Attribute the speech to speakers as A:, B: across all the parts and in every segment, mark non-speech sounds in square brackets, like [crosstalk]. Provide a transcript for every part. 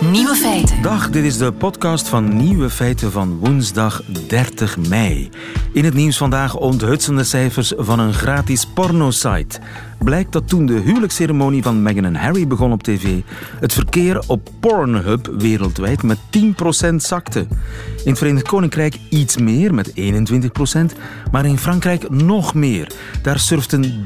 A: Nieuwe feiten.
B: Dag, dit is de podcast van Nieuwe Feiten van woensdag 30 mei. In het nieuws vandaag onthutsende cijfers van een gratis pornosite. Blijkt dat toen de huwelijksceremonie van Meghan en Harry begon op tv, het verkeer op Pornhub wereldwijd met 10% zakte. In het Verenigd Koninkrijk iets meer, met 21%, maar in Frankrijk nog meer. Daar surften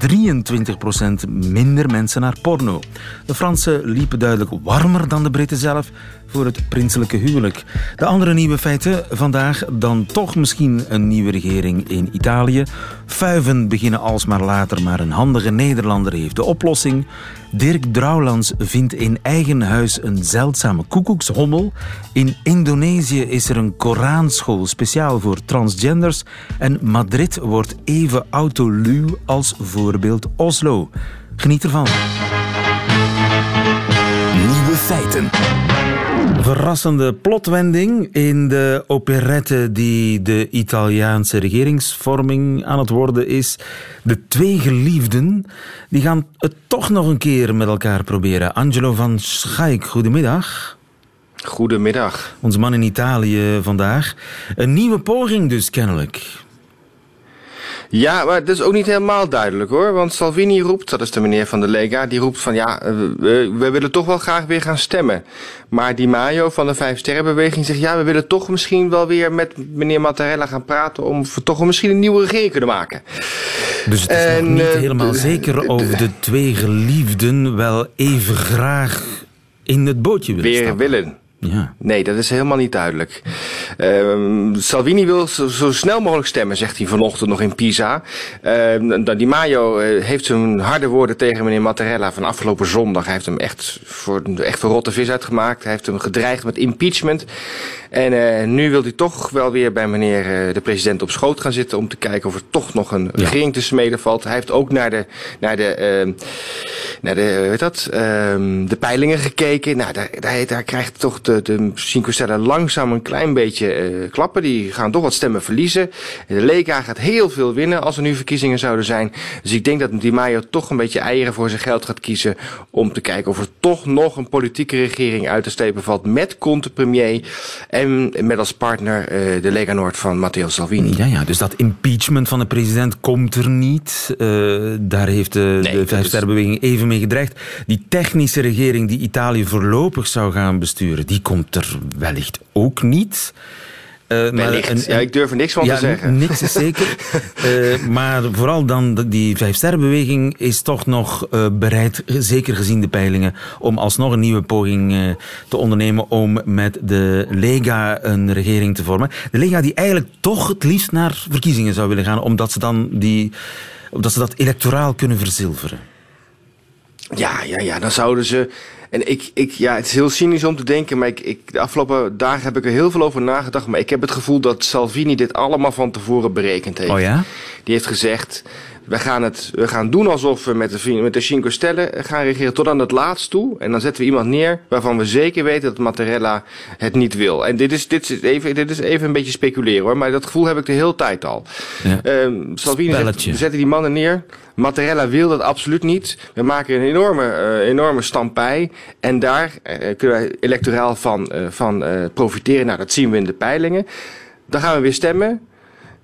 B: 23% minder mensen naar porno. De Fransen liepen duidelijk warmer dan de Britten zelf voor het prinselijke huwelijk. De andere nieuwe feiten vandaag dan toch misschien een nieuwe regering in Italië. Fuiven beginnen alsmaar later, maar een handige Nederlander heeft de oplossing. Dirk Drouwlands vindt in eigen huis een zeldzame koekoekshommel. In Indonesië is er een Koranschool speciaal voor transgenders. En Madrid wordt even autoluw als voorbeeld Oslo. Geniet ervan.
C: Nieuwe feiten.
B: Verrassende plotwending in de operette die de Italiaanse regeringsvorming aan het worden is. De twee geliefden die gaan het toch nog een keer met elkaar proberen. Angelo van Schaik, goedemiddag.
D: Goedemiddag.
B: Onze man in Italië vandaag. Een nieuwe poging dus kennelijk.
D: Ja, maar dat is ook niet helemaal duidelijk hoor. Want Salvini roept, dat is de meneer van de Lega, die roept van ja, eh, we, we willen toch wel graag weer gaan stemmen. Maar Di Maio van de Vijf Sterrenbeweging zegt ja, we willen toch misschien wel weer met meneer Mattarella gaan praten om toch misschien een nieuwe regering kunnen maken.
B: Dus het is
D: En,
B: nog niet
D: eh,
B: helemaal zeker of de twee geliefden wel even graag in het bootje willen
D: Weer
B: stappen.
D: willen.
B: Ja.
D: Nee, dat is helemaal niet duidelijk. Ehm, Salvini wil zo, zo snel mogelijk stemmen, zegt hij vanochtend nog in Pisa. Ehm, dan Di Maio eh, heeft zijn harde woorden tegen meneer Mattarella van afgelopen zondag. Hij heeft hem echt voor, echt voor rotte vis uitgemaakt. Hij heeft hem gedreigd met impeachment. En eh, nu wil hij toch wel weer bij meneer eh, de president op schoot gaan zitten... om te kijken of er toch nog een regering te smeden valt. Hij heeft ook naar de, naar de, ehm, naar de, dat, de peilingen gekeken. Nou, daar, daar, daar krijgt toch de, de Cinque Stelle langzaam een klein beetje eh, klappen. Die gaan toch wat stemmen verliezen. De Lega gaat heel veel winnen als er nu verkiezingen zouden zijn. Dus ik denk dat Di Maio toch een beetje eieren voor zijn geld gaat kiezen... om te kijken of er toch nog een politieke regering uit te stepen valt... met Conte premier en met als partner eh, de Lega Noord van Matteo Salvini.
B: Ja, ja, dus dat impeachment van de president komt er niet. Eh, daar heeft de,
D: Nee,
B: de Vijfsterrenbeweging even mee gedreigd. Die technische regering die Italië voorlopig zou gaan besturen, die komt er wellicht ook niet. Eh, maar een-
D: ja, ik durf er niks van
B: ja,
D: te zeggen.
B: niks is zeker. [laughs] Eh, maar vooral dan die Vijfsterrenbeweging is toch nog eh, bereid, zeker gezien de peilingen, om alsnog een nieuwe poging te ondernemen om met de Lega een regering te vormen. De Lega die eigenlijk toch het liefst naar verkiezingen zou willen gaan, omdat ze dan die, omdat ze dat electoraal kunnen verzilveren.
D: Ja, ja, ja, dan zouden ze. En ik, ik, ja, het is heel cynisch om te denken, maar ik, ik, de afgelopen dagen heb ik er heel veel over nagedacht. Maar ik heb het gevoel dat Salvini dit allemaal van tevoren berekend heeft.
B: Oh ja?
D: Die heeft gezegd, we gaan, het, we gaan doen alsof we met de, met de Cinque Stelle gaan regeren tot aan het laatst toe. En dan zetten we iemand neer waarvan we zeker weten dat Mattarella het niet wil. En dit is, dit is, even, dit is even een beetje speculeren hoor, maar dat gevoel heb ik de hele tijd al.
B: Ja.
D: Ehm, Salvini zegt, we zetten die mannen neer. Mattarella wil dat absoluut niet. We maken een enorme, eh, enorme stampij. En daar eh, kunnen wij electoraal van, eh, van eh, profiteren. Nou, dat zien we in de peilingen. Dan gaan we weer stemmen.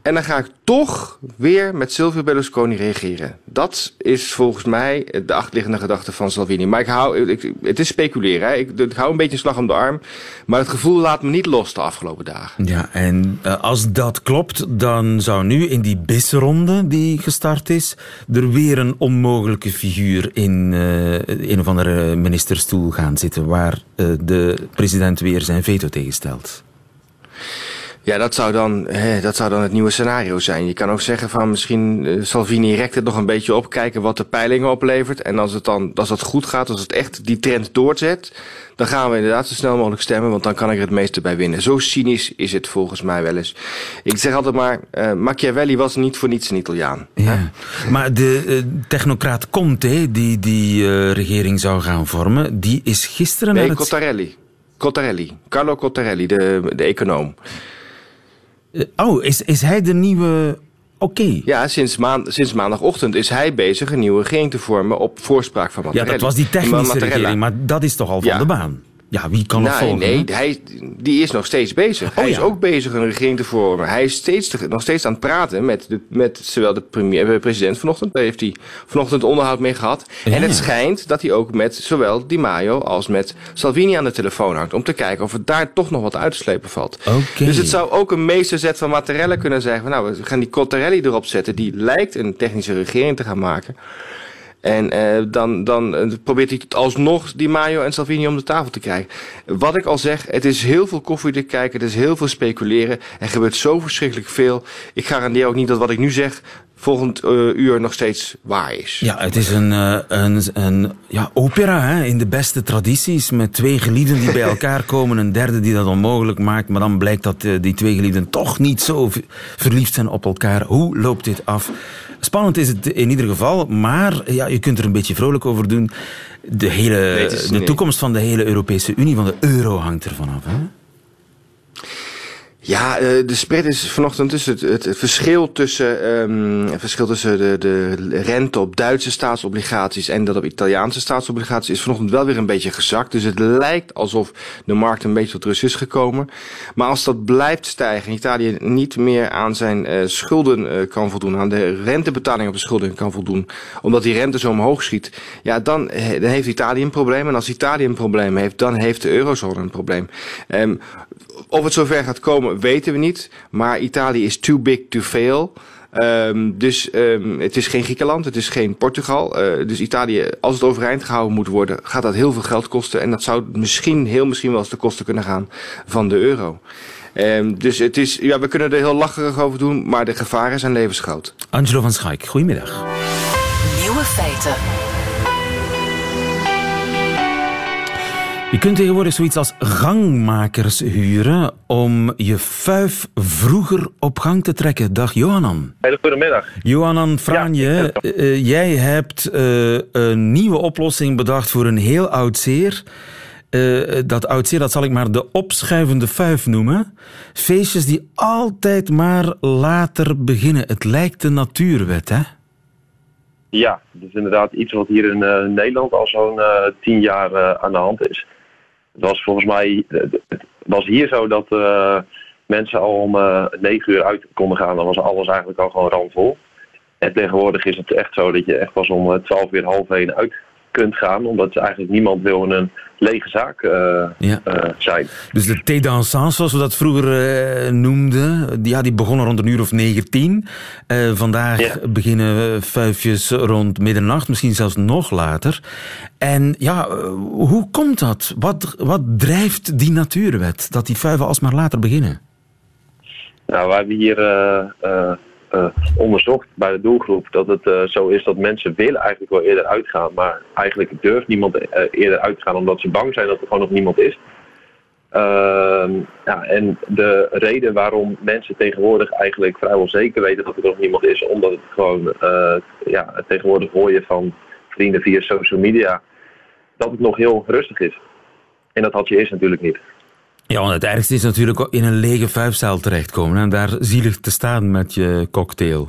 D: En dan ga ik toch weer met Silvio Berlusconi reageren. Dat is volgens mij de achterliggende gedachte van Salvini. Maar ik hou, het is speculeren. Ik hou een beetje een slag om de arm. Maar het gevoel laat me niet los de afgelopen dagen.
B: Ja, en eh, als dat klopt, dan zou nu in die BIS-ronde die gestart is, er weer een onmogelijke figuur in eh, een of andere ministerstoel gaan zitten, waar eh, de president weer zijn veto tegenstelt.
D: Ja, dat zou, dan, hè, dat zou dan het nieuwe scenario zijn. Je kan ook zeggen van misschien eh, Salvini rekt het nog een beetje op, kijken wat de peilingen oplevert. En als het dan als dat goed gaat, als het echt die trend doorzet, dan gaan we inderdaad zo snel mogelijk stemmen, want dan kan ik er het meeste bij winnen. Zo cynisch is het volgens mij wel eens. Ik zeg altijd maar, eh, Machiavelli was niet voor niets een Italiaan.
B: Ja. Maar de eh, technocraat Conte, die die regering zou gaan vormen, die is gisteren
D: Nee. Cottarelli. Cottarelli. Carlo Cottarelli, de, de econoom.
B: Eh, Oh, is, is hij de nieuwe Oké.
D: Ja, sinds, maand, sinds maandagochtend is hij bezig een nieuwe regering te vormen op voorspraak van
B: Ja,
D: Mattarelli.
B: dat was die technische
D: Mattarella-
B: regering, maar dat is toch al van
D: Ja.
B: de baan? Ja, wie kan volgen?
D: nee, hij, die is nog steeds bezig. hij is
B: Oh,
D: ook bezig een regering te vormen. Hij is steeds, te- nog steeds aan het praten met, de, met zowel de premier, eh, president vanochtend. Daar heeft hij vanochtend onderhoud mee gehad.
B: Ja.
D: En het schijnt dat hij ook met zowel Di Maio als met Salvini aan de telefoon hangt. Om te kijken of het daar toch nog wat uit te slepen valt. Dus het zou ook een meesterzet van Mattarella kunnen zijn. Van, nou, we gaan die Cottarelli erop zetten. Die lijkt een technische regering te gaan maken. En eh, dan, dan eh, probeert hij alsnog Di Maio en Salvini om de tafel te krijgen. Wat ik al zeg, het is heel veel koffie te kijken. Het is heel veel speculeren. Er gebeurt zo verschrikkelijk veel. Ik garandeer ook niet dat wat ik nu zeg volgend eh, uur nog steeds waar is.
B: Ja, het is een, een, een ja, opera hè, in de beste tradities. Met twee geliefden die bij elkaar [laughs] komen. Een derde die dat onmogelijk maakt. Maar dan blijkt dat die twee geliefden toch niet zo verliefd zijn op elkaar. Hoe loopt dit af? Spannend is het in ieder geval. Maar ja, je kunt er een beetje vrolijk over doen. De, hele, de
D: nee.
B: toekomst van de hele Europese Unie, van de euro, hangt ervan af. Hè?
D: Ja, eh, de spread is vanochtend dus het, het, verschil tussen, ehm, verschil tussen de, de rente op Duitse staatsobligaties en dat op Italiaanse staatsobligaties is vanochtend wel weer een beetje gezakt. Dus het lijkt alsof de markt een beetje tot rust is gekomen. Maar als dat blijft stijgen en Italië niet meer aan zijn eh, schulden eh, kan voldoen, aan de rentebetaling op de schulden kan voldoen, omdat die rente zo omhoog schiet, ja, dan, dan heeft Italië een probleem. En als Italië een probleem heeft, dan heeft de eurozone een probleem. Ehm, of het zover gaat komen, weten we niet. Maar Italië is too big to fail. Ehm, dus ehm, het is geen Griekenland, het is geen Portugal. Eh, dus Italië, als het overeind gehouden moet worden, gaat dat heel veel geld kosten. En dat zou misschien, heel misschien wel eens de kosten kunnen gaan van de euro. Ehm, dus het is, ja, we kunnen er heel lacherig over doen, maar de gevaren zijn levensgroot.
B: Angelo van Schaik, goedemiddag.
A: Nieuwe feiten.
B: Je kunt tegenwoordig zoiets als gangmakers huren om je fuif vroeger op gang te trekken. Dag Johanan.
E: Hele goedemiddag.
B: Johanan Franje,
E: Ja,
B: eh, jij hebt eh, een nieuwe oplossing bedacht voor een heel oud zeer. Eh, dat oud zeer, dat zal ik maar de opschuivende fuif noemen. Feestjes die altijd maar later beginnen. Het lijkt de natuurwet, hè?
E: Ja, dat is inderdaad iets wat hier in eh, Nederland al zo'n eh, tien jaar eh, aan de hand is. Het was volgens mij, het was hier zo dat eh, mensen al om eh, negen uur uit konden gaan. Dan was alles eigenlijk al gewoon randvol. En tegenwoordig is het echt zo dat je echt pas om eh, twaalf uur half één uit kunt gaan. Omdat eigenlijk niemand wil in een lege zaak eh,
B: Ja.
E: eh, zijn.
B: Dus de thé dansant, zoals we dat vroeger eh, noemden, die, ja, die begonnen rond een uur of 19. Eh, vandaag
E: Ja.
B: beginnen fuifjes rond middernacht, misschien zelfs nog later. En ja, hoe komt dat? Wat, wat drijft die natuurwet, dat die fuiven alsmaar later beginnen?
E: Nou, we hebben hier eh, onderzocht bij de doelgroep dat het eh, zo is dat mensen willen eigenlijk wel eerder uitgaan, maar eigenlijk durft niemand eh, eerder uit te gaan omdat ze bang zijn dat er gewoon nog niemand is. Ehm, ja, en de reden waarom mensen tegenwoordig eigenlijk vrijwel zeker weten dat er nog niemand is, omdat het gewoon, ja, tegenwoordig hoor je van vrienden via social media dat het nog heel rustig is. En dat had je eerst natuurlijk niet.
B: Ja, want het ergste is natuurlijk in een lege fuifzaal terechtkomen en daar zielig te staan met je cocktail.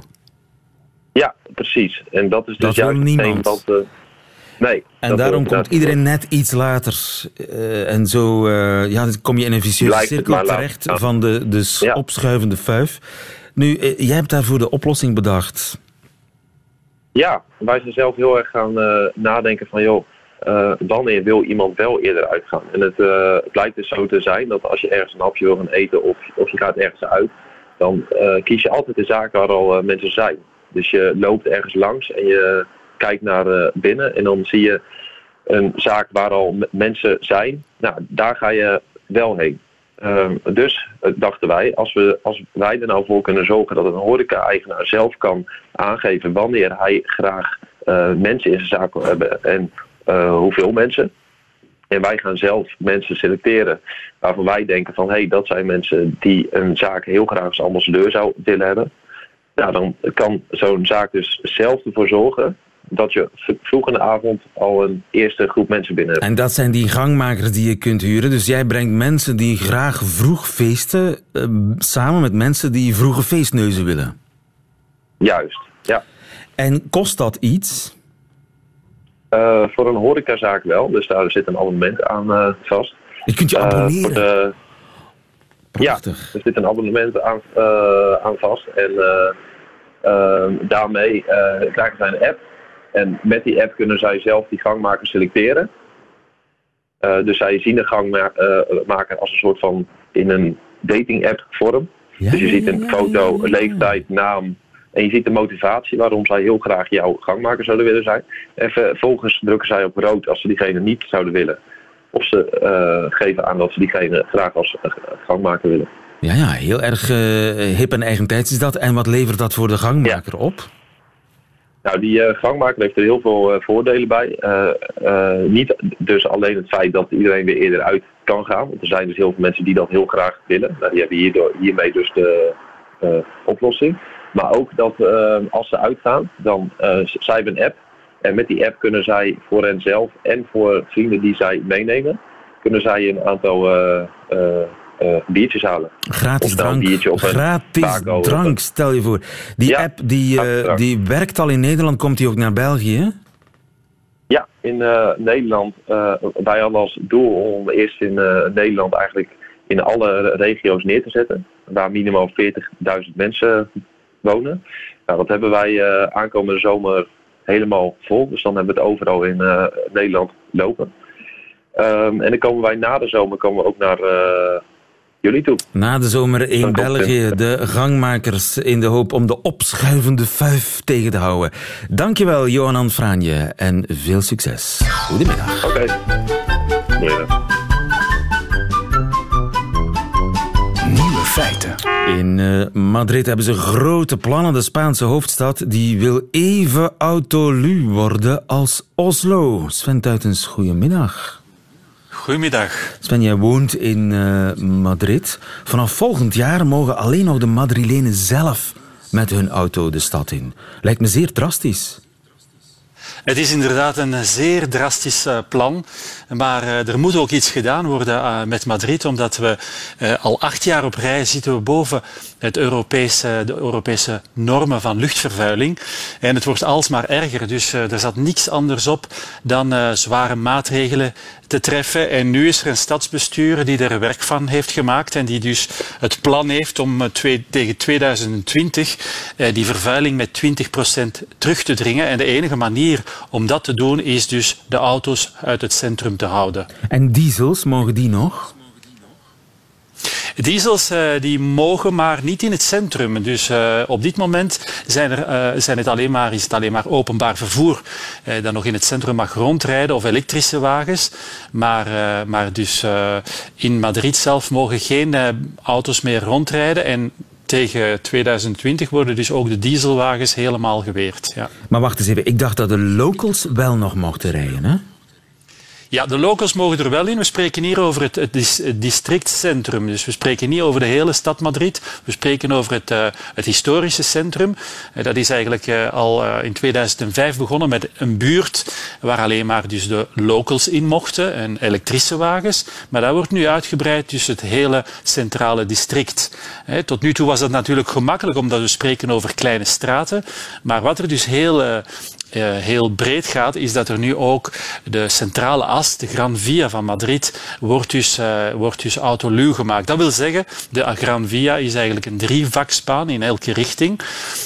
E: Ja, precies. En dat is dus
B: Dat
E: juist
B: niemand.
E: wat... eh, nee.
B: En
E: dat
B: daarom komt iedereen net iets later. eh, en zo eh, ja, dan kom je in een vicieuze cirkel
E: laat.
B: terecht van de, de s-
E: Ja.
B: opschuivende fuif. Nu, jij hebt daarvoor de oplossing bedacht.
E: Ja, wij zijn zelf heel erg gaan nadenken van... joh, eh, wanneer wil iemand wel eerder uitgaan? En het, eh, het lijkt dus zo te zijn dat als je ergens een hapje wil gaan eten... of, of je gaat ergens uit... dan eh, kies je altijd de zaak waar al mensen zijn. Dus je loopt ergens langs en je kijkt naar binnen... en dan zie je een zaak waar al mensen zijn. Nou, daar ga je wel heen. Ehm, dus dachten wij, als, we, als wij er nou voor kunnen zorgen dat een horeca-eigenaar zelf kan aangeven wanneer hij graag mensen in zijn zaak wil hebben en hoeveel mensen. En wij gaan zelf mensen selecteren waarvan wij denken van hé, hey, dat zijn mensen die een zaak heel graag als ambassadeur zou willen hebben. Nou, dan kan zo'n zaak dus zelf ervoor zorgen dat je vroeg in de avond al een eerste groep mensen binnen hebt.
B: En dat zijn die gangmakers die je kunt huren. Dus jij brengt mensen die graag vroeg feesten... eh, samen met mensen die vroege feestneuzen willen.
E: Juist, ja.
B: En kost dat iets?
E: Uh, voor een horecazaak wel, dus daar zit een abonnement aan uh, vast.
B: Je kunt je abonneren? De...
E: Prachtig. Ja, er zit een abonnement aan, aan vast. En daarmee krijgen zij een app. En met die app kunnen zij zelf die gangmaker selecteren. dus zij zien de gangmaker als een soort van in een dating app vorm. dus je ziet een foto, leeftijd, naam, en je ziet de motivatie waarom zij heel graag jouw gangmaker zouden willen zijn. En vervolgens drukken zij op rood als ze diegene niet zouden willen. Of ze uh, geven aan dat ze diegene graag als uh, gangmaker willen.
B: Ja, ja heel erg uh, hip en eigentijds is dat. En wat levert dat voor de gangmaker ja. op?
E: Nou, die gangmaker heeft er heel veel voordelen bij. niet dus alleen het feit dat iedereen weer eerder uit kan gaan. Want er zijn dus heel veel mensen die dat heel graag willen. Nou, die hebben hierdoor, hiermee dus de oplossing. Maar ook dat uh, als ze uitgaan, dan uh, zij hebben een app. En met die app kunnen zij voor henzelf en voor vrienden die zij meenemen, kunnen zij een aantal uh, biertjes halen.
B: Gratis drank. Biertje op Gratis drank, stel je voor. Die ja, app die, die werkt al in Nederland, komt die ook naar België?
E: Ja, in Nederland. wij hadden als doel om eerst in Nederland eigenlijk in alle regio's neer te zetten. Waar minimaal 40.000 mensen wonen. Nou, dat hebben wij uh, aankomende zomer helemaal vol. Dus dan hebben we het overal in uh, Nederland lopen. Um, en dan komen wij na de zomer komen we ook naar uh, jullie toe.
B: Na de zomer in België, de gangmakers in de hoop om de opschuivende vuif tegen te houden. Dankjewel, Johan Franje, en veel succes. Goedemiddag.
E: Oké. Okay. Goedemiddag.
B: In uh, Madrid hebben ze grote plannen. De Spaanse hoofdstad die wil even autolu worden als Oslo. Sven Tuitens, goedemiddag.
F: Goedemiddag.
B: Sven, jij woont in uh, Madrid. Vanaf volgend jaar mogen alleen nog de Madrilenen zelf met hun auto de stad in. Lijkt me zeer drastisch.
F: Het is inderdaad een zeer drastisch uh, plan. Maar uh, er moet ook iets gedaan worden uh, met Madrid, omdat we al acht jaar op rij zitten we boven het Europese, de Europese normen van luchtvervuiling. En het wordt alsmaar erger. Dus er zat niks anders op dan zware maatregelen te treffen. En nu is er een stadsbestuur die er werk van heeft gemaakt en die dus het plan heeft om tegen 2020 die vervuiling met 20% terug te dringen. En de enige manier om dat te doen is dus de auto's uit het centrum te houden.
B: En diesels, mogen die nog?
F: Diesels uh, die mogen maar niet in het centrum. Dus uh, op dit moment zijn er, uh, zijn het alleen maar, is het alleen maar openbaar vervoer dat nog in het centrum mag rondrijden of elektrische wagens. Maar, maar dus in Madrid zelf mogen geen auto's meer rondrijden. En tegen 2020 worden dus ook de dieselwagens helemaal geweerd. Ja.
B: Maar wacht eens even, ik dacht dat de locals wel nog mochten rijden, hè?
F: Ja, de locals mogen er wel in. We spreken hier over het, het, districtcentrum. Dus we spreken niet over de hele stad Madrid. We spreken over het, uh, het historische centrum. Uh, dat is eigenlijk uh, al in 2005 begonnen met een buurt waar alleen maar dus de locals in mochten en elektrische wagens. Maar dat wordt nu uitgebreid dus het hele centrale district. tot nu toe was dat natuurlijk gemakkelijk omdat we spreken over kleine straten. Maar wat er dus heel uh, heel breed gaat, is dat er nu ook de centrale as, de Gran Via van Madrid, wordt dus, uh, wordt dus autoluw gemaakt. Dat wil zeggen, de Gran Via is eigenlijk een drievaksbaan in elke richting.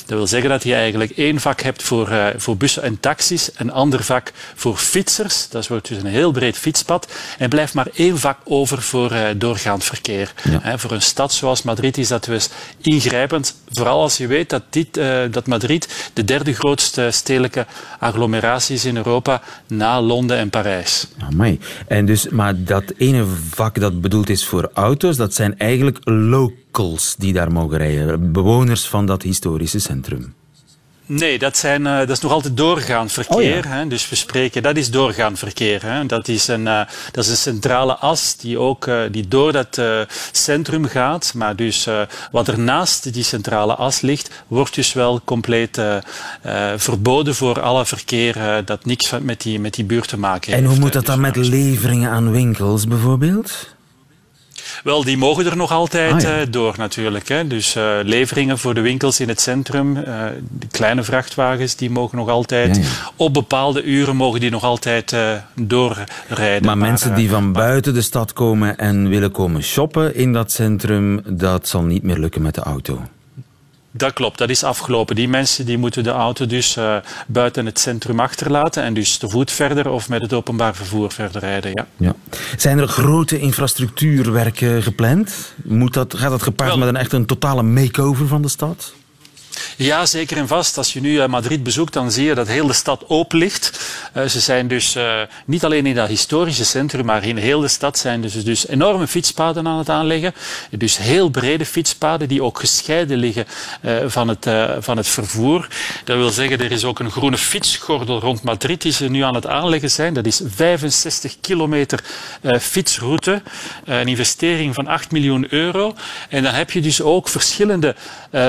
F: Dat wil zeggen dat je eigenlijk één vak hebt voor, uh, voor bussen en taxis, een ander vak voor fietsers, dat wordt dus een heel breed fietspad, en blijft maar één vak over voor doorgaand verkeer. Ja. voor een stad zoals Madrid is dat dus ingrijpend, vooral als je weet dat, dit, dat Madrid de derde grootste stedelijke agglomeraties in Europa na Londen en Parijs.
B: Amai. En dus, maar dat ene vak dat bedoeld is voor auto's, dat zijn eigenlijk locals die daar mogen rijden. Bewoners van dat historische centrum.
F: Nee, dat, zijn, uh, dat is nog altijd doorgaand verkeer. Oh, hè? Dus we spreken, dat is doorgaand verkeer. Hè? Dat, is een, uh, dat is een centrale as die, ook, uh, die door dat centrum gaat. Maar dus wat er naast die centrale as ligt, wordt dus wel compleet verboden voor alle verkeer dat niks met die, met die buurt te maken heeft.
B: En hoe moet dat dan dus met leveringen aan winkels bijvoorbeeld?
F: Wel, die mogen er nog altijd ah, door natuurlijk. Hè. Dus leveringen voor de winkels in het centrum, de kleine vrachtwagens, die mogen nog altijd op bepaalde uren mogen die nog altijd doorrijden.
B: Maar, maar mensen die van buiten de stad komen en willen komen shoppen in dat centrum, dat zal niet meer lukken met de auto.
F: Dat klopt, dat is afgelopen. Die mensen die moeten de auto dus uh, buiten het centrum achterlaten en dus te voet verder of met het openbaar vervoer verder rijden. Ja.
B: ja. Zijn er grote infrastructuurwerken gepland? Moet dat, gaat dat gepaard met een echt een totale make-over van de stad?
F: Ja, zeker en vast. Als je nu eh, Madrid bezoekt, dan zie je dat heel de stad open ligt. Uh, ze zijn dus uh, niet alleen in dat historische centrum, maar in heel de stad zijn dus, dus enorme fietspaden aan het aanleggen. Dus heel brede fietspaden die ook gescheiden liggen van, het, van het vervoer. Dat wil zeggen, er is ook een groene fietsgordel rond Madrid die ze nu aan het aanleggen zijn. Dat is 65 kilometer fietsroute. een investering van 8 miljoen euro. En dan heb je dus ook verschillende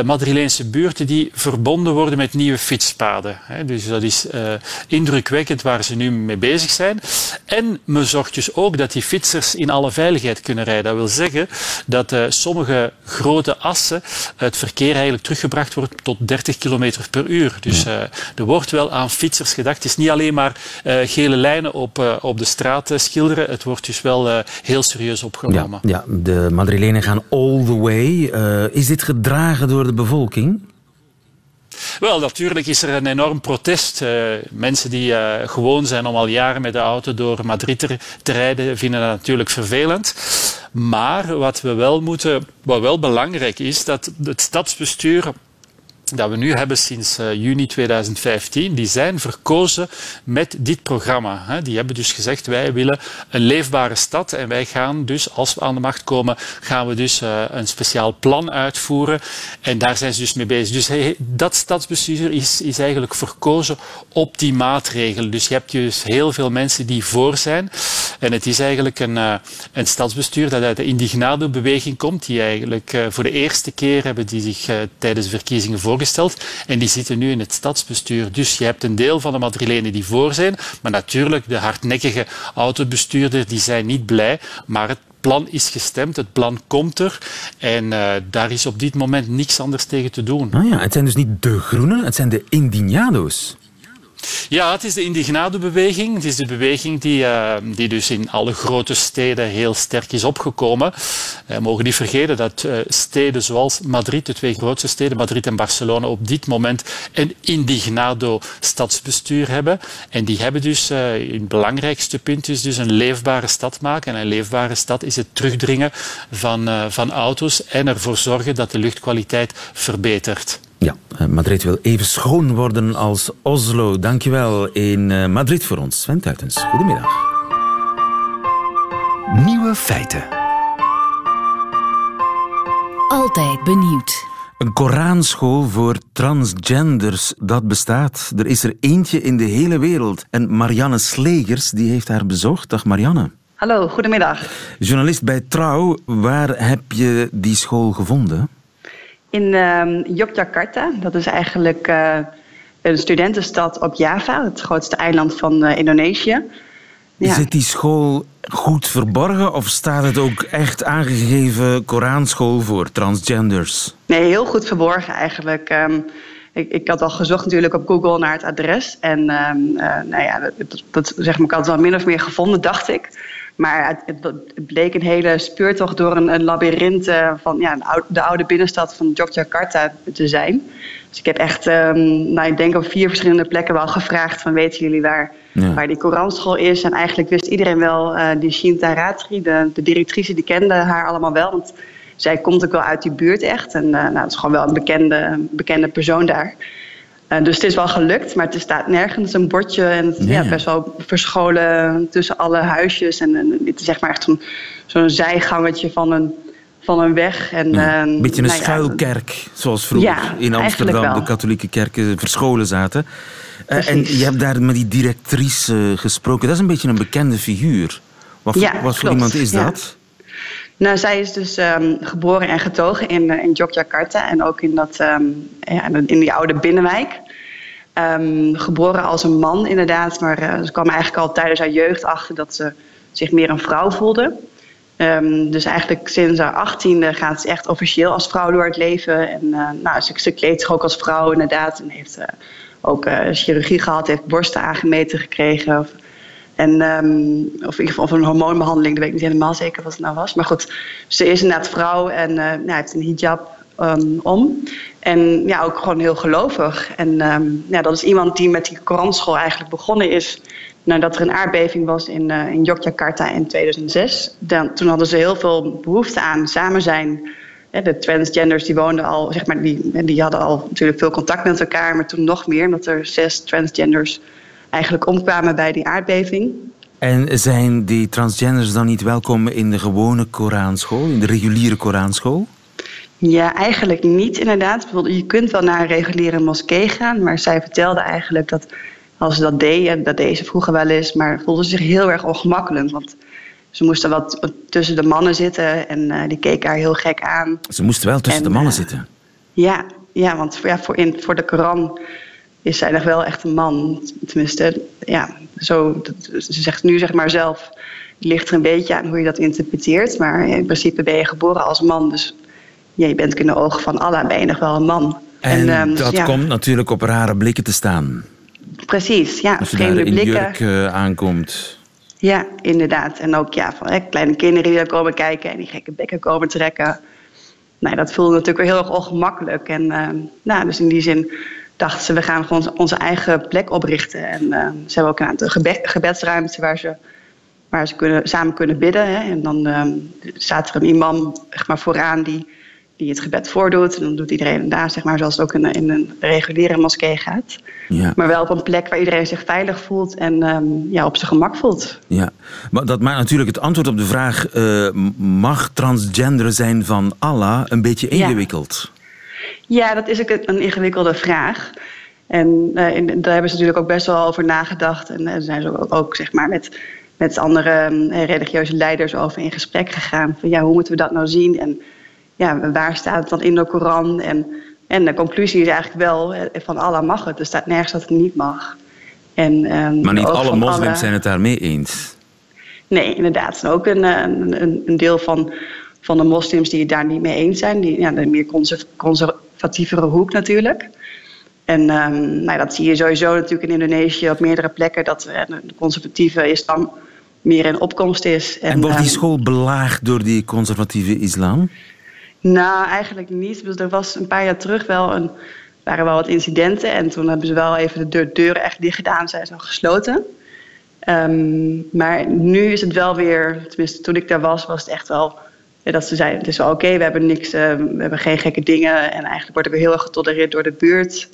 F: Madrileense buurten die verbonden worden met nieuwe fietspaden. Dus dat is uh, indrukwekkend waar ze nu mee bezig zijn. En men zorgt dus ook dat die fietsers in alle veiligheid kunnen rijden. Dat wil zeggen dat uh, sommige grote assen het verkeer eigenlijk teruggebracht wordt tot 30 km per uur. Dus uh, er wordt wel aan fietsers gedacht. Het is niet alleen maar gele lijnen op, op de straat schilderen. Het wordt dus wel heel serieus opgenomen.
B: Ja, ja, de Madrilenen gaan all the way. is dit gedragen door de bevolking?
F: Wel, natuurlijk is er een enorm protest. Uh, mensen die uh, gewoon zijn om al jaren met de auto door Madrid te, te rijden, vinden dat natuurlijk vervelend. Maar wat we wel moeten, wat wel belangrijk is, dat het stadsbestuur dat we nu hebben sinds uh, juni 2015, die zijn verkozen met dit programma. Die hebben dus gezegd, wij willen een leefbare stad en wij gaan dus, als we aan de macht komen, gaan we dus uh, een speciaal plan uitvoeren. En daar zijn ze dus mee bezig. Dus dat stadsbestuur is, is eigenlijk verkozen op die maatregelen. Dus je hebt dus heel veel mensen die voor zijn. En het is eigenlijk een, uh, een stadsbestuur dat uit de Indignado-beweging komt, die eigenlijk voor de eerste keer hebben die zich tijdens de verkiezingen en die zitten nu in het stadsbestuur. Dus je hebt een deel van de Madrilenen die voor zijn. Maar natuurlijk, de hardnekkige autobestuurders die zijn niet blij. Maar het plan is gestemd, het plan komt er. En uh, daar is op dit moment niks anders tegen te doen.
B: Ah ja, het zijn dus niet de groenen, het zijn de indignados.
F: Ja, het is de Indignado-beweging. Het is de beweging die, uh, die dus in alle grote steden heel sterk is opgekomen. We mogen niet vergeten dat uh, steden zoals Madrid, de twee grootste steden, Madrid en Barcelona, op dit moment een Indignado-stadsbestuur hebben. En die hebben dus, het belangrijkste punt dus een leefbare stad maken. En een leefbare stad is het terugdringen van, van auto's en ervoor zorgen dat de luchtkwaliteit verbetert.
B: Ja, eh, Madrid wil even schoon worden als Oslo. Dankjewel in eh, Madrid voor ons. Sven Tuitens, goedemiddag.
C: Nieuwe feiten.
A: Altijd benieuwd.
B: Een Koranschool voor transgenders, dat bestaat. Er is er eentje in de hele wereld. En Marianne Slegers, die heeft haar bezocht. Dag Marianne.
G: Hallo, goedemiddag.
B: Journalist bij Trouw, waar heb je die school gevonden?
G: In uh, Yogyakarta. Dat is eigenlijk uh, een studentenstad op Java, het grootste eiland van uh, Indonesië.
B: Ja. Zit die school goed verborgen of staat het ook echt aangegeven Koranschool voor transgenders?
G: Nee, heel goed verborgen eigenlijk. Um, ik, ik, had al gezocht natuurlijk op Google naar het adres. En um, uh, nou ja, dat, dat, zeg maar, ik had het wel min of meer gevonden, dacht ik. Maar het, het, bleek een hele speurtocht door een, een labyrint uh, van ja, de oude binnenstad van Yogyakarta te zijn. Dus ik heb echt, um, nou, ik denk op vier verschillende plekken wel gevraagd van weten jullie waar, waar die Koranschool is. En eigenlijk wist iedereen wel, uh, die Shinta Ratri, de, de directrice, die kende haar allemaal wel. Want zij komt ook wel uit die buurt echt. En uh, nou, het is gewoon wel een bekende, bekende persoon daar. Uh, dus het is wel gelukt, maar er staat nergens een bordje. En het ja. best wel verscholen tussen alle huisjes. En, en het is zeg maar echt zo'n zo'n zijgangetje van een, van een weg. En,
B: ja, een beetje een nou schuilkerk, zoals vroeger in Amsterdam de katholieke kerken verscholen zaten. Uh, en je hebt daar met die directrice gesproken. Dat is een beetje een bekende figuur. Wat, voor, wat voor iemand is dat?
G: Nou, zij is dus um, geboren en getogen in, uh, in Yogyakarta en ook in, dat, um, ja, in die oude binnenwijk. Um, geboren als een man inderdaad, maar uh, ze kwam eigenlijk al tijdens haar jeugd achter dat ze zich meer een vrouw voelde. Ehm, dus eigenlijk sinds haar achttiende gaat ze echt officieel als vrouw door het leven. En uh, nou, ze, ze kleedt zich ook als vrouw inderdaad. En heeft ook chirurgie gehad, heeft borsten aangemeten gekregen. En, um, of in ieder geval of een hormoonbehandeling, dat weet ik niet helemaal zeker wat het nou was. Maar goed, ze is inderdaad vrouw en nou, heeft een hijab um, om. En ja, ook gewoon heel gelovig. En ja, dat is iemand die met die Koranschool eigenlijk begonnen is nadat er een aardbeving was in, uh, in Yogyakarta in 2006. Dan, toen hadden ze heel veel behoefte aan samen zijn. De transgenders die woonden al, zeg maar, die, die hadden al natuurlijk veel contact met elkaar, maar toen nog meer, omdat er zes transgenders eigenlijk omkwamen bij die aardbeving.
B: En zijn die transgenders dan niet welkom in de gewone Koranschool, in de reguliere Koranschool?
G: Ja, eigenlijk niet inderdaad. Je kunt wel naar een reguliere moskee gaan, maar zij vertelde eigenlijk dat als ze dat deden, dat deden ze vroeger wel eens, maar voelden zich heel erg ongemakkelijk. Want ze moesten wat tussen de mannen zitten en uh, die keken haar heel gek aan.
B: Ze moesten wel tussen en, de mannen uh, zitten?
G: Ja, ja want ja, voor, in, voor de Koran is zij nog wel echt een man. Tenminste, ja, zo, ze zegt nu zeg maar zelf, ligt er een beetje aan hoe je dat interpreteert. Maar in principe ben je geboren als man, dus ja, je bent in de ogen van Allah ben je nog wel een man.
B: En, en um, dat dus, ja. komt natuurlijk op rare blikken te staan.
G: Precies, ja.
B: Als je daar in blikken. jurk uh, aankomt.
G: Ja, inderdaad. En ook ja, van, hè, kleine kinderen die daar komen kijken en die gekke bekken komen trekken. Nee, dat voelde natuurlijk wel heel erg ongemakkelijk. En uh, nou, dus in die zin dachten ze, we gaan gewoon onze eigen plek oprichten. En uh, ze hebben ook een aantal gebe gebedsruimte waar ze, waar ze kunnen, samen kunnen bidden. Hè. En dan staat er een imam zeg maar, vooraan die die het gebed voordoet. En dan doet iedereen daar, zeg maar, zoals het ook in, in een reguliere moskee gaat. Ja. Maar wel op een plek waar iedereen zich veilig voelt en um, ja, op zijn gemak voelt.
B: Ja, maar dat maakt natuurlijk het antwoord op de vraag: uh, mag transgender zijn van Allah een beetje ingewikkeld?
G: Ja, ja dat is ook een ingewikkelde vraag. En uh, in, daar hebben ze natuurlijk ook best wel over nagedacht. En daar uh, zijn ze ook, ook, zeg maar, met, met andere uh, religieuze leiders over in gesprek gegaan. Van ja, hoe moeten we dat nou zien? En ja, waar staat het dan in de Koran? En, en de conclusie is eigenlijk wel van Allah mag het. Er staat nergens dat het niet mag. En,
B: um, maar niet alle moslims zijn het daarmee eens.
G: Nee, inderdaad. ook een, een, een, deel van, van de moslims die het daar niet mee eens zijn. Die, ja, de meer conservatievere hoek natuurlijk. En um, nou, dat zie je sowieso natuurlijk in Indonesië op meerdere plekken. Dat de conservatieve islam meer in opkomst is.
B: En, en wordt die school belaagd door die conservatieve islam?
G: Nou, eigenlijk niet. Dus er was een paar jaar terug wel een, waren wel wat incidenten. En toen hebben ze wel even de deuren echt dicht gedaan. Zijn ze al gesloten. Um, maar nu is het wel weer, tenminste toen ik daar was, was het echt wel dat ze zeiden: het is wel oké, okay, we hebben niks, uh, we hebben geen gekke dingen. En eigenlijk wordt ik weer heel erg getolereerd door de buurt.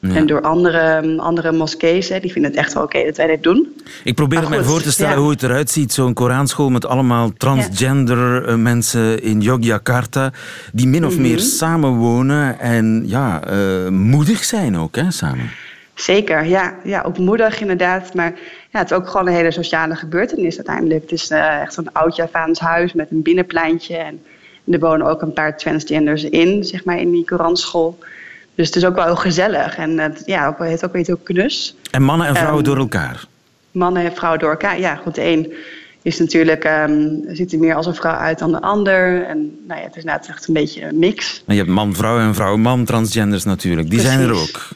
G: Ja. En door andere, andere moskees, hè, die vinden het echt wel oké okay dat wij dit doen.
B: Ik probeer het mij voor te stellen ja. hoe het eruit ziet. Zo'n Koranschool met allemaal transgender ja. mensen in Yogyakarta. Die min of mm -hmm. meer samenwonen en ja, uh, moedig zijn ook, hè, samen.
G: Zeker, ja. ja. Ook moedig inderdaad. Maar ja, het is ook gewoon een hele sociale gebeurtenis uiteindelijk. Het is uh, echt zo'n oud Javaans huis met een binnenpleintje. En er wonen ook een paar transgenders in, zeg maar, in die Koranschool. Dus het is ook wel heel gezellig. En het, ja, ook, het heeft ook weer heel knus.
B: En mannen en vrouwen um, door elkaar?
G: Mannen en vrouwen door elkaar. Ja, goed. De een is natuurlijk, um, ziet er meer als een vrouw uit dan de ander. En nou ja, het is net echt een beetje een mix.
B: En je hebt man-vrouw en vrouw-man transgenders natuurlijk. Die Precies. zijn er ook.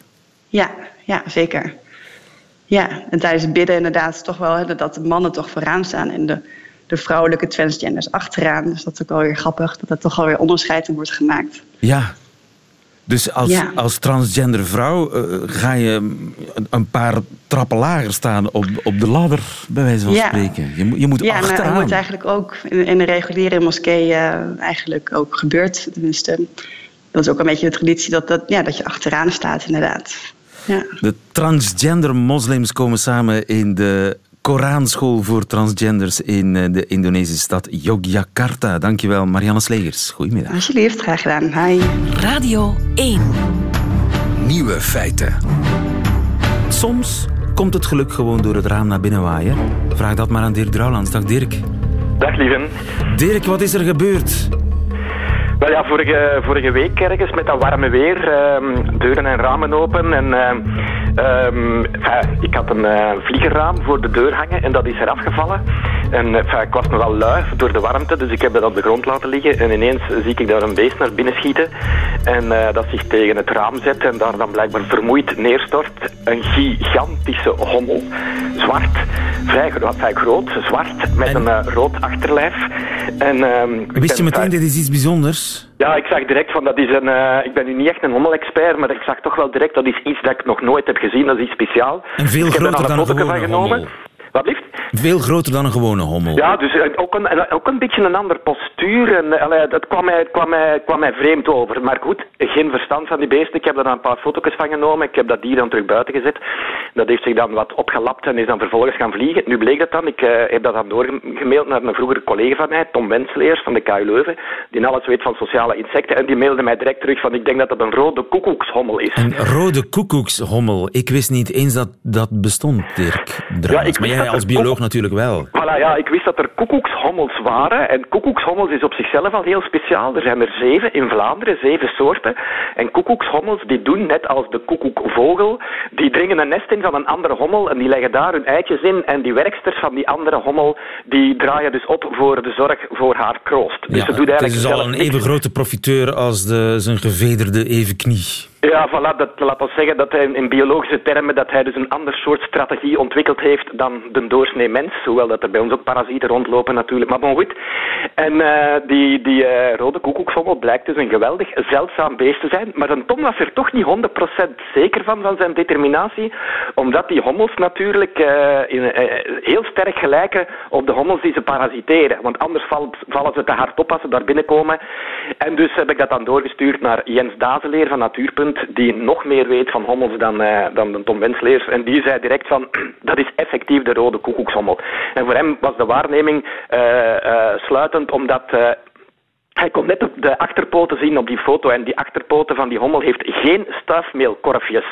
G: Ja, ja, zeker. Ja, en tijdens het bidden inderdaad toch wel hè, dat de mannen toch vooraan staan en de, de vrouwelijke transgenders achteraan. Dus dat is ook wel weer grappig dat er toch alweer onderscheid in wordt gemaakt.
B: Ja, dus als, ja. als transgender vrouw uh, ga je een paar trappen lager staan op, op de ladder, bij wijze van ja. spreken. Je, je moet
G: ja,
B: achteraan.
G: Ja, dat wordt eigenlijk ook in, in de reguliere moskee uh, eigenlijk ook gebeurd. Tenminste, dat is ook een beetje de traditie dat, dat, ja, dat je achteraan staat, inderdaad. Ja.
B: De transgender moslims komen samen in de Koranschool voor transgenders in eh, de Indonesische stad Yogyakarta. Dankjewel, Marianne Slegers. Goedemiddag.
G: Alsjeblieft, graag gedaan. Hi.
A: Radio 1.
C: Nieuwe feiten.
B: Soms komt het geluk gewoon door het raam naar binnen waaien. Vraag dat maar aan Dirk Drouwlands. Dag Dirk.
H: Dag lieven.
B: Dirk, wat is er gebeurd?
H: Ja, vorige, vorige week ergens met dat warme weer, uh, deuren en ramen open en
I: Ehm, enfin, ik had een uh, voor de deur hangen en dat is eraf gevallen. En enfin, ik was nogal lui door de warmte, dus ik heb dat op de grond laten liggen. En ineens zie ik daar een beest naar binnen schieten. En uh, dat zich tegen het raam zet en daar dan blijkbaar vermoeid neerstort. Een gigantische hommel. Zwart, vrij, vrij groot, zwart, met een uh, rood achterlijf.
B: En, um, Wist je meteen, dit is iets bijzonders?
I: Ja, ik zag direct van dat is een. Uh, ik ben nu niet echt een hommelexpert, maar ik zag toch wel direct dat is iets dat ik nog nooit heb gezien. Dat is iets speciaal.
B: En veel groter dan een gewone genomen.
I: Wat liefst?
B: Veel groter dan een gewone hommel.
I: Ja, dus eh, ook een, ook een beetje een andere postuur. En, eh, allee, dat kwam mij, kwam, mij, kwam mij vreemd over. Maar goed, geen verstand van die beesten. Ik heb er dan een paar foto's van genomen. Ik heb dat dier dan terug buiten gezet. Dat heeft zich dan wat opgelapt en is dan vervolgens gaan vliegen. Nu bleek dat dan. Ik uh, heb dat dan doorgemaild naar een vroegere collega van mij, Tom Wensleers van de KU Leuven. Die alles weet van sociale insecten. En die mailde mij direct terug van ik denk dat dat een rode koekoekshommel is.
B: Een rode koekoekshommel. Ik wist niet eens dat dat bestond, Dirk. Ja, ik maar jij als bioloog natuurlijk wel.
I: Voilà, ja, ik wist dat er koekoekshommels waren. En koekoekshommels is op zichzelf al heel speciaal. Er zijn er zeven in Vlaanderen, zeven soorten. En koekoekshommels die doen net als de koekoekvogel. Die dringen een nest in van een andere hommel en die leggen daar hun eitjes in. En die werksters van die andere hommel, die draaien dus op voor de zorg voor haar kroost.
B: Dus ja, ze doet eigenlijk het is dus al een even grote profiteur als de, zijn gevederde evenknie.
I: Ja, voilà, dat laat ons zeggen dat hij in biologische termen dat hij dus een ander soort strategie ontwikkeld heeft dan de doorsnee mens. Hoewel dat er bij ons ook parasieten rondlopen natuurlijk, maar bon goed. En uh, die, die uh, rode koekoekshommel blijkt dus een geweldig zeldzaam beest te zijn. Maar een Tom was er toch niet 100% zeker van, van zijn determinatie. Omdat die hommels natuurlijk in, heel sterk gelijken op de hommels die ze parasiteren. Want anders vallen ze te hard op als ze daar binnenkomen. En dus heb ik dat dan doorgestuurd naar Jens Dazeleer van Natuurpunt die nog meer weet van hommels dan, uh, dan de Tom Wensleers. En die zei direct van, [clears throat] dat is effectief de rode koekoekshommel. En voor hem was de waarneming uh, uh, sluitend, omdat hij kon net de achterpoten zien op die foto en die achterpoten van die hommel heeft geen stuifmeelkorfjes.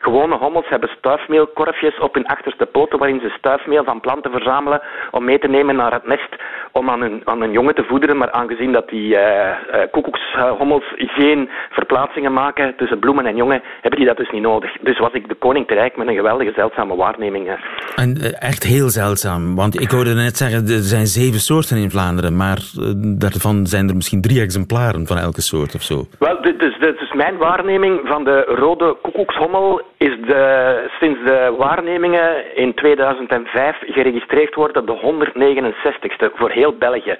I: Gewone hommels hebben stuifmeelkorfjes op hun achterste poten waarin ze stuifmeel van planten verzamelen om mee te nemen naar het nest om aan hun, aan jongen te voederen. Maar aangezien dat die uh, koekoekshommels geen verplaatsingen maken tussen bloemen en jongen, hebben die dat dus niet nodig. Dus was ik de koning te rijk met een geweldige zeldzame waarneming.
B: En uh, echt heel zeldzaam, want ik hoorde net zeggen, er zijn zeven soorten in Vlaanderen, maar daarvan zijn er misschien drie exemplaren van elke soort of zo.
I: Wel, dus, dus mijn waarneming van de rode koekoekshommel is de, sinds de waarnemingen in 2005 geregistreerd worden de 169ste voor heel België.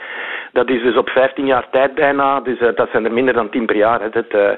I: Dat is dus op 15 jaar tijd bijna, dus uh, dat zijn er minder dan 10 per jaar. Hè. Dat, uh,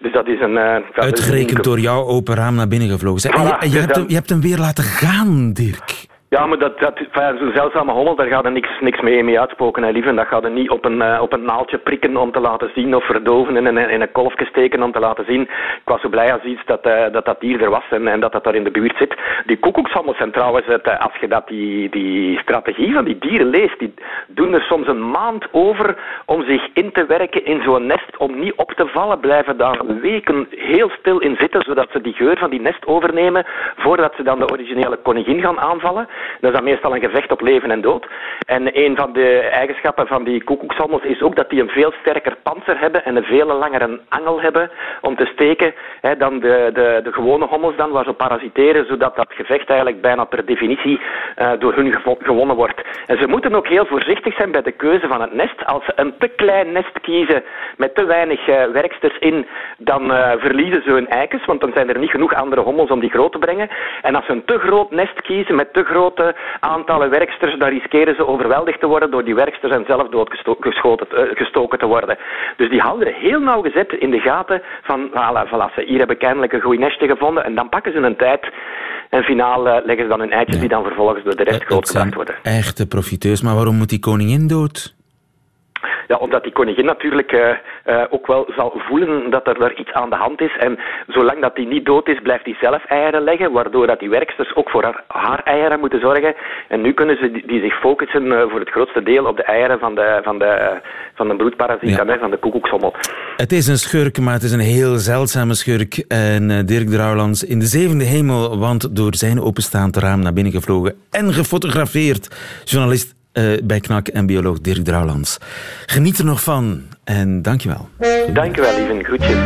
I: dus dat is een... Uh,
B: Uitgerekend door jouw open raam naar binnen gevlogen. Zeg, voilà, je, je, dus hebt je hebt hem weer laten gaan, Dirk.
I: Ja, maar dat, dat, zo'n zeldzame hommel, daar gaat er niks, niks mee, mee uitspoken, hè, lieve. Dat gaat er niet op een, uh, op een naaltje prikken om te laten zien of verdoven en in, een kolfje steken om te laten zien. Ik was zo blij als iets dat uh, dat, dat dier er was en, en dat dat daar in de buurt zit. Die koekoekshommels zijn trouwens, het, uh, als je dat die, die strategie van die dieren leest, die doen er soms een maand over om zich in te werken in zo'n nest, om niet op te vallen, blijven daar weken heel stil in zitten, zodat ze die geur van die nest overnemen, voordat ze dan de originele koningin gaan aanvallen. Dat is dan meestal een gevecht op leven en dood. En een van de eigenschappen van die koekoekshommels is ook dat die een veel sterker panzer hebben en een veel langere angel hebben om te steken hè, dan de, de, de gewone hommels dan, waar ze parasiteren, zodat dat gevecht eigenlijk bijna per definitie uh, door hun gewonnen wordt. En ze moeten ook heel voorzichtig zijn bij de keuze van het nest. Als ze een te klein nest kiezen met te weinig uh, werksters in, dan uh, verliezen ze hun eikens, want dan zijn er niet genoeg andere hommels om die groot te brengen. En als ze een te groot nest kiezen met te grote grote aantallen werksters, dan riskeren ze overweldigd te worden door die werksters en zelf doodgestoken te worden. Dus die houden heel nauwgezet in de gaten van, voilà, voilà, hier hebben kennelijk een goed nestje gevonden en dan pakken ze een tijd en finaal uh, leggen ze dan hun eitjes die dan vervolgens door de rest grootgebracht worden.
B: Echte profiteurs, maar waarom moet die koningin dood?
I: Ja, omdat die koningin natuurlijk uh, uh, ook wel zal voelen dat er daar iets aan de hand is. En zolang dat die niet dood is, blijft hij zelf eieren leggen, waardoor dat die werksters ook voor haar, haar eieren moeten zorgen. En nu kunnen ze die, die zich focussen uh, voor het grootste deel op de eieren van de, van de, van de broedparasiet, ja. van de koekoekshommel.
B: Het is een schurk, maar het is een heel zeldzame schurk. En Dirk Drouwlands in de zevende hemel, want door zijn openstaand raam naar binnen gevlogen en gefotografeerd. Journalist uh, bij KNAK en bioloog Dirk Drouwlands. Geniet er nog van en dankjewel.
I: Dankjewel, lieve. Groetjes.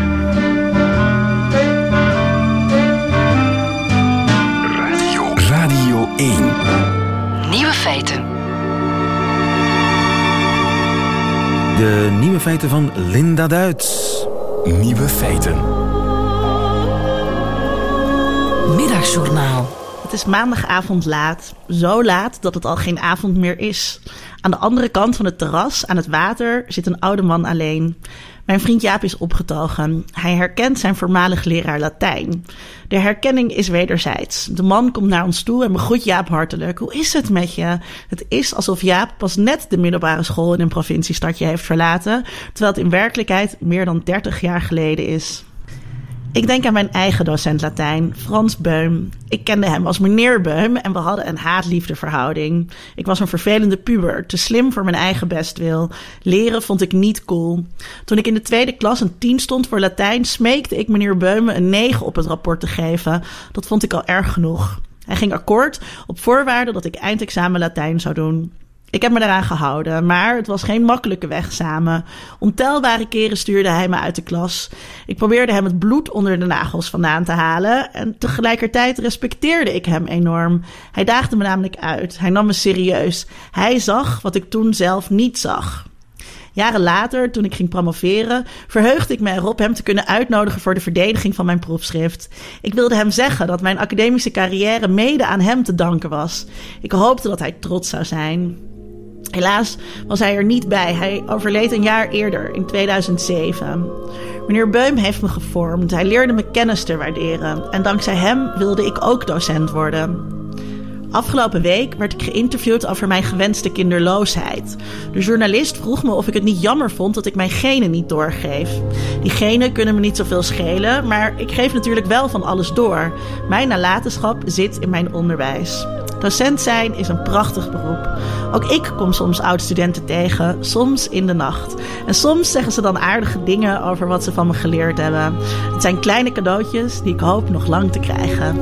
C: 1.
A: Nieuwe feiten.
B: De nieuwe feiten van Linda Duits.
C: Nieuwe feiten.
A: Middagjournaal.
J: Is maandagavond laat. Zo laat dat het al geen avond meer is. Aan de andere kant van het terras, aan het water, zit een oude man alleen. Mijn vriend Jaap is opgetogen. Hij herkent zijn voormalig leraar Latijn. De herkenning is wederzijds. De man komt naar ons toe en begroet Jaap hartelijk. Hoe is het met je? Het is alsof Jaap pas net de middelbare school in een provinciestadje heeft verlaten, terwijl het in werkelijkheid meer dan 30 jaar geleden is. Ik denk aan mijn eigen docent Latijn, Frans Beum. Ik kende hem als meneer Beum en we hadden een haat-liefde verhouding. Ik was een vervelende puber, te slim voor mijn eigen bestwil. Leren vond ik niet cool. Toen ik in de tweede klas een 10 stond voor Latijn, smeekte ik meneer Beum een 9 op het rapport te geven. Dat vond ik al erg genoeg. Hij ging akkoord op voorwaarde dat ik eindexamen Latijn zou doen. Ik heb me eraan gehouden, maar het was geen makkelijke weg samen. Ontelbare keren stuurde hij me uit de klas. Ik probeerde hem het bloed onder de nagels vandaan te halen en tegelijkertijd respecteerde ik hem enorm. Hij daagde me namelijk uit. Hij nam me serieus. Hij zag wat ik toen zelf niet zag. Jaren later, toen ik ging promoveren, verheugde ik me erop hem te kunnen uitnodigen voor de verdediging van mijn proefschrift. Ik wilde hem zeggen dat mijn academische carrière mede aan hem te danken was. Ik hoopte dat hij trots zou zijn. Helaas was hij er niet bij. Hij overleed een jaar eerder, in 2007. Meneer Beum heeft me gevormd. Hij leerde me kennis te waarderen. En dankzij hem wilde ik ook docent worden. Afgelopen week werd ik geïnterviewd over mijn gewenste kinderloosheid. De journalist vroeg me of ik het niet jammer vond dat ik mijn genen niet doorgeef. Die genen kunnen me niet zoveel schelen, maar ik geef natuurlijk wel van alles door. Mijn nalatenschap zit in mijn onderwijs. Docent zijn is een prachtig beroep. Ook ik kom soms oud-studenten tegen, soms in de nacht. En soms zeggen ze dan aardige dingen over wat ze van me geleerd hebben. Het zijn kleine cadeautjes die ik hoop nog lang te krijgen.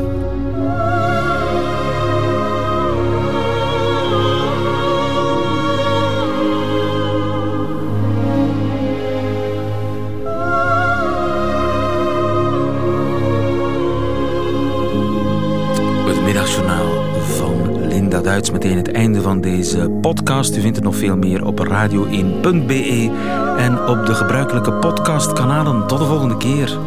B: Duits. Meteen het einde van deze podcast. U vindt er nog veel meer op radio1.be en op de gebruikelijke podcastkanalen. Tot de volgende keer.